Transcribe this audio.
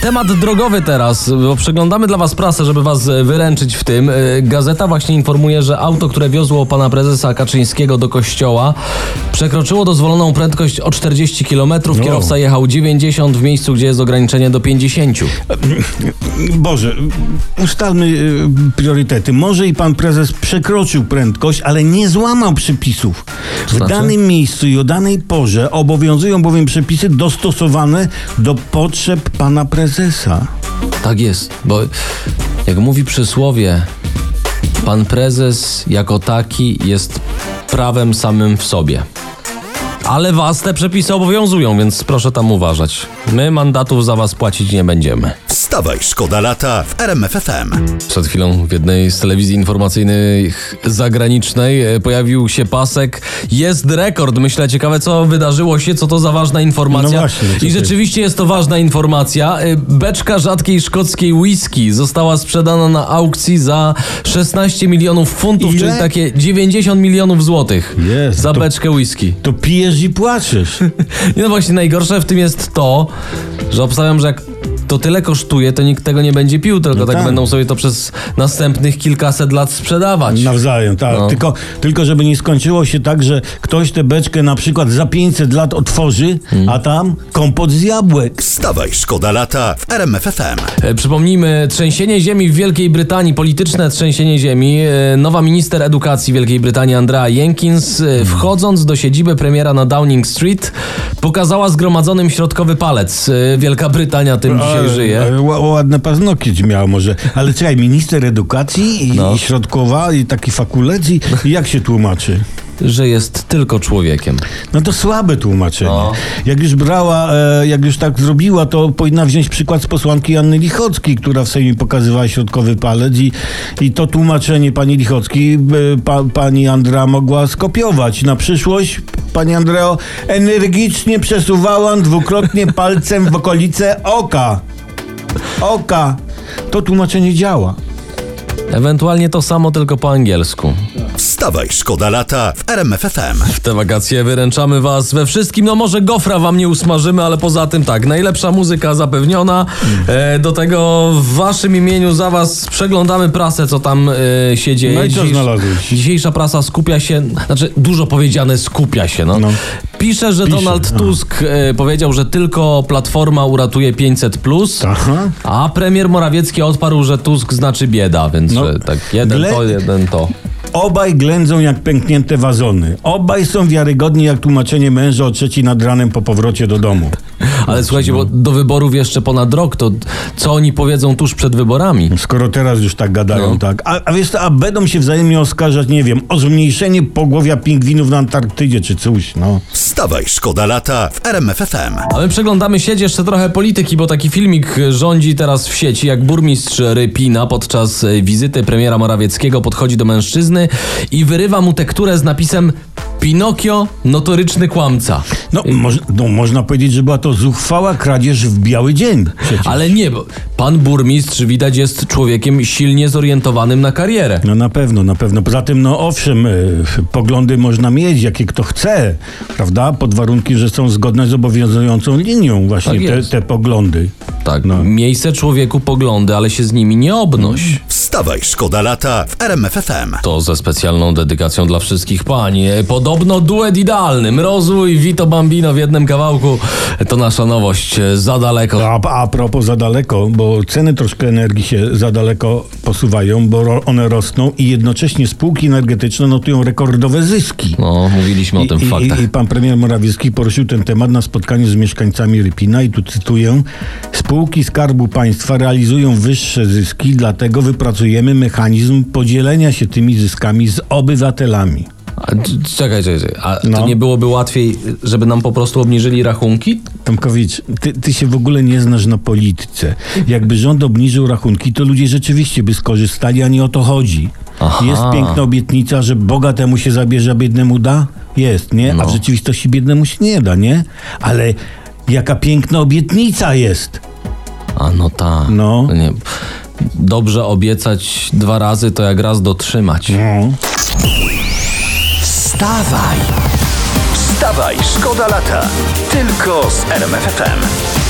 Temat drogowy teraz, bo przeglądamy dla Was prasę, żeby Was e, wyręczyć w tym. E, Gazeta właśnie informuje, że auto, które wiozło pana prezesa Kaczyńskiego do kościoła, przekroczyło dozwoloną prędkość o 40 km. No. Kierowca jechał 90 w miejscu, gdzie jest ograniczenie do 50. Boże, ustalmy y, priorytety. Może i pan prezes przekroczył prędkość, ale nie złamał przepisów. W znaczy? danym miejscu i o danej porze obowiązują bowiem przepisy dostosowane do potrzeb pana prezesa. Tak jest, bo jak mówi przysłowie, pan prezes jako taki jest prawem samym w sobie. Ale was te przepisy obowiązują, więc proszę tam uważać. My mandatów za was płacić nie będziemy. Wstawaj, szkoda lata w RMFFM. Przed chwilą w jednej z telewizji informacyjnych zagranicznej e, pojawił się pasek. Jest rekord. Myślę, ciekawe co wydarzyło się, co to za ważna informacja. No właśnie, co I rzeczywiście jest to ważna informacja. E, Beczka rzadkiej szkockiej whisky została sprzedana na aukcji za 16 milionów funtów, Ile? czyli takie 90 milionów złotych Jest, za to- beczkę whisky. To pijesz i płaczesz. No właśnie, najgorsze w tym jest to, że obstawiam, że jak to tyle kosztuje, to nikt tego nie będzie pił, tylko No tak, tak. będą sobie to przez następnych kilkaset lat sprzedawać. Nawzajem, tak. No. Tylko, tylko żeby nie skończyło się tak, że ktoś tę beczkę na przykład za 500 lat otworzy, Hmm. a tam kompot z jabłek. Wstawaj, szkoda lata w RMFFM. E, Przypomnijmy, trzęsienie ziemi w Wielkiej Brytanii, polityczne trzęsienie ziemi. E, Nowa minister edukacji Wielkiej Brytanii, Andrea Jenkins, e, wchodząc do siedziby premiera na Downing Street, pokazała zgromadzonym środkowy palec. E, Wielka Brytania tym dzisiaj Ale- żyje. Ładne paznokieć miał może. Ale czekaj, minister edukacji i, No. i środkowa i taki fakulec i, i jak się tłumaczy? Że jest tylko człowiekiem. No to słabe tłumaczenie. No. Jak już brała, e, jak już tak zrobiła, to powinna wziąć przykład z posłanki Anny Lichockiej, która w Sejmie pokazywała środkowy palec i, i to tłumaczenie pani Lichockiej e, pa, pani Andrea mogła skopiować. Na przyszłość, pani Andreo, energicznie przesuwałam dwukrotnie palcem w okolice oka. Oka. To tłumaczenie działa. Ewentualnie to samo, tylko po angielsku. Wstawaj, szkoda lata w RMFFM. W te wakacje wyręczamy was we wszystkim. No może gofra wam nie usmażymy, ale poza tym tak, najlepsza muzyka zapewniona. E, do tego w waszym imieniu za was przeglądamy prasę, co tam e, się dzieje. No i co znalazłeś? Dzisiejsza prasa skupia się, znaczy dużo powiedziane skupia się. No. No. Pisze, że Pisze, Donald. Tusk e, powiedział, że tylko Platforma uratuje 500+, plus, Aha. a premier Morawiecki odparł, że Tusk znaczy bieda, więc No. że tak jeden Gle- to, jeden to. Obaj ględzą jak pęknięte wazony. Obaj są wiarygodni jak tłumaczenie męża o trzeci nad ranem po powrocie do domu. Ale słuchajcie, bo do wyborów jeszcze ponad rok, to co oni powiedzą tuż przed wyborami? Skoro teraz już tak gadają, No. tak. A, a wiesz a będą się wzajemnie oskarżać, nie wiem, o zmniejszenie pogłowia pingwinów na Antarktydzie czy coś, no. Wstawaj, szkoda lata w RMFFM. A my przeglądamy sieć jeszcze trochę polityki, bo taki filmik rządzi teraz w sieci, jak burmistrz Rypina podczas e, wizyty premiera Morawieckiego podchodzi do mężczyzny i wyrywa mu tekturę z napisem Pinokio, notoryczny kłamca. No, moż, no, można powiedzieć, że była to zuchwała kradzież w biały dzień. Przecież. Ale nie, bo pan burmistrz widać jest człowiekiem silnie zorientowanym na karierę. No na pewno, na pewno. Poza tym, no owszem, y, poglądy można mieć, jakie kto chce, prawda? Pod warunkiem, że są zgodne z obowiązującą linią właśnie Tak te, te poglądy. Tak, No. miejsce człowieku poglądy, ale się z nimi nie obnoś. Wstawaj, szkoda lata w RMFFM. To ze specjalną dedykacją dla wszystkich pań. E, Podobno duet idealny. Mrozu i Vito Bambino w jednym kawałku. To nasza nowość. E, Za daleko. A, a propos za daleko, bo ceny troszkę energii się za daleko posuwają, bo ro, one rosną i jednocześnie spółki energetyczne notują rekordowe zyski. No, mówiliśmy o I, tym i, faktach. I, I pan premier Morawiecki poruszył ten temat na spotkaniu z mieszkańcami Rypina i tu cytuję: Spółki Skarbu Państwa realizują wyższe zyski, dlatego wypracujemy mechanizm podzielenia się tymi zyskami z obywatelami. A, czekaj, czekaj, czekaj. A to No. nie byłoby łatwiej, żeby nam po prostu obniżyli rachunki? Tomkowicz, ty, ty się w ogóle nie znasz na polityce. Jakby rząd obniżył rachunki, to ludzie rzeczywiście by skorzystali, a nie o to chodzi. Aha. Jest piękna obietnica, że bogatemu się zabierze, a biednemu da? Jest, nie? A No. w rzeczywistości biednemu się nie da, nie? Ale jaka piękna obietnica jest. A no tak. No. To Nie. Dobrze obiecać dwa razy, to jak raz dotrzymać. No. Wstawaj! Wstawaj, szkoda lata. Tylko z RMFFM.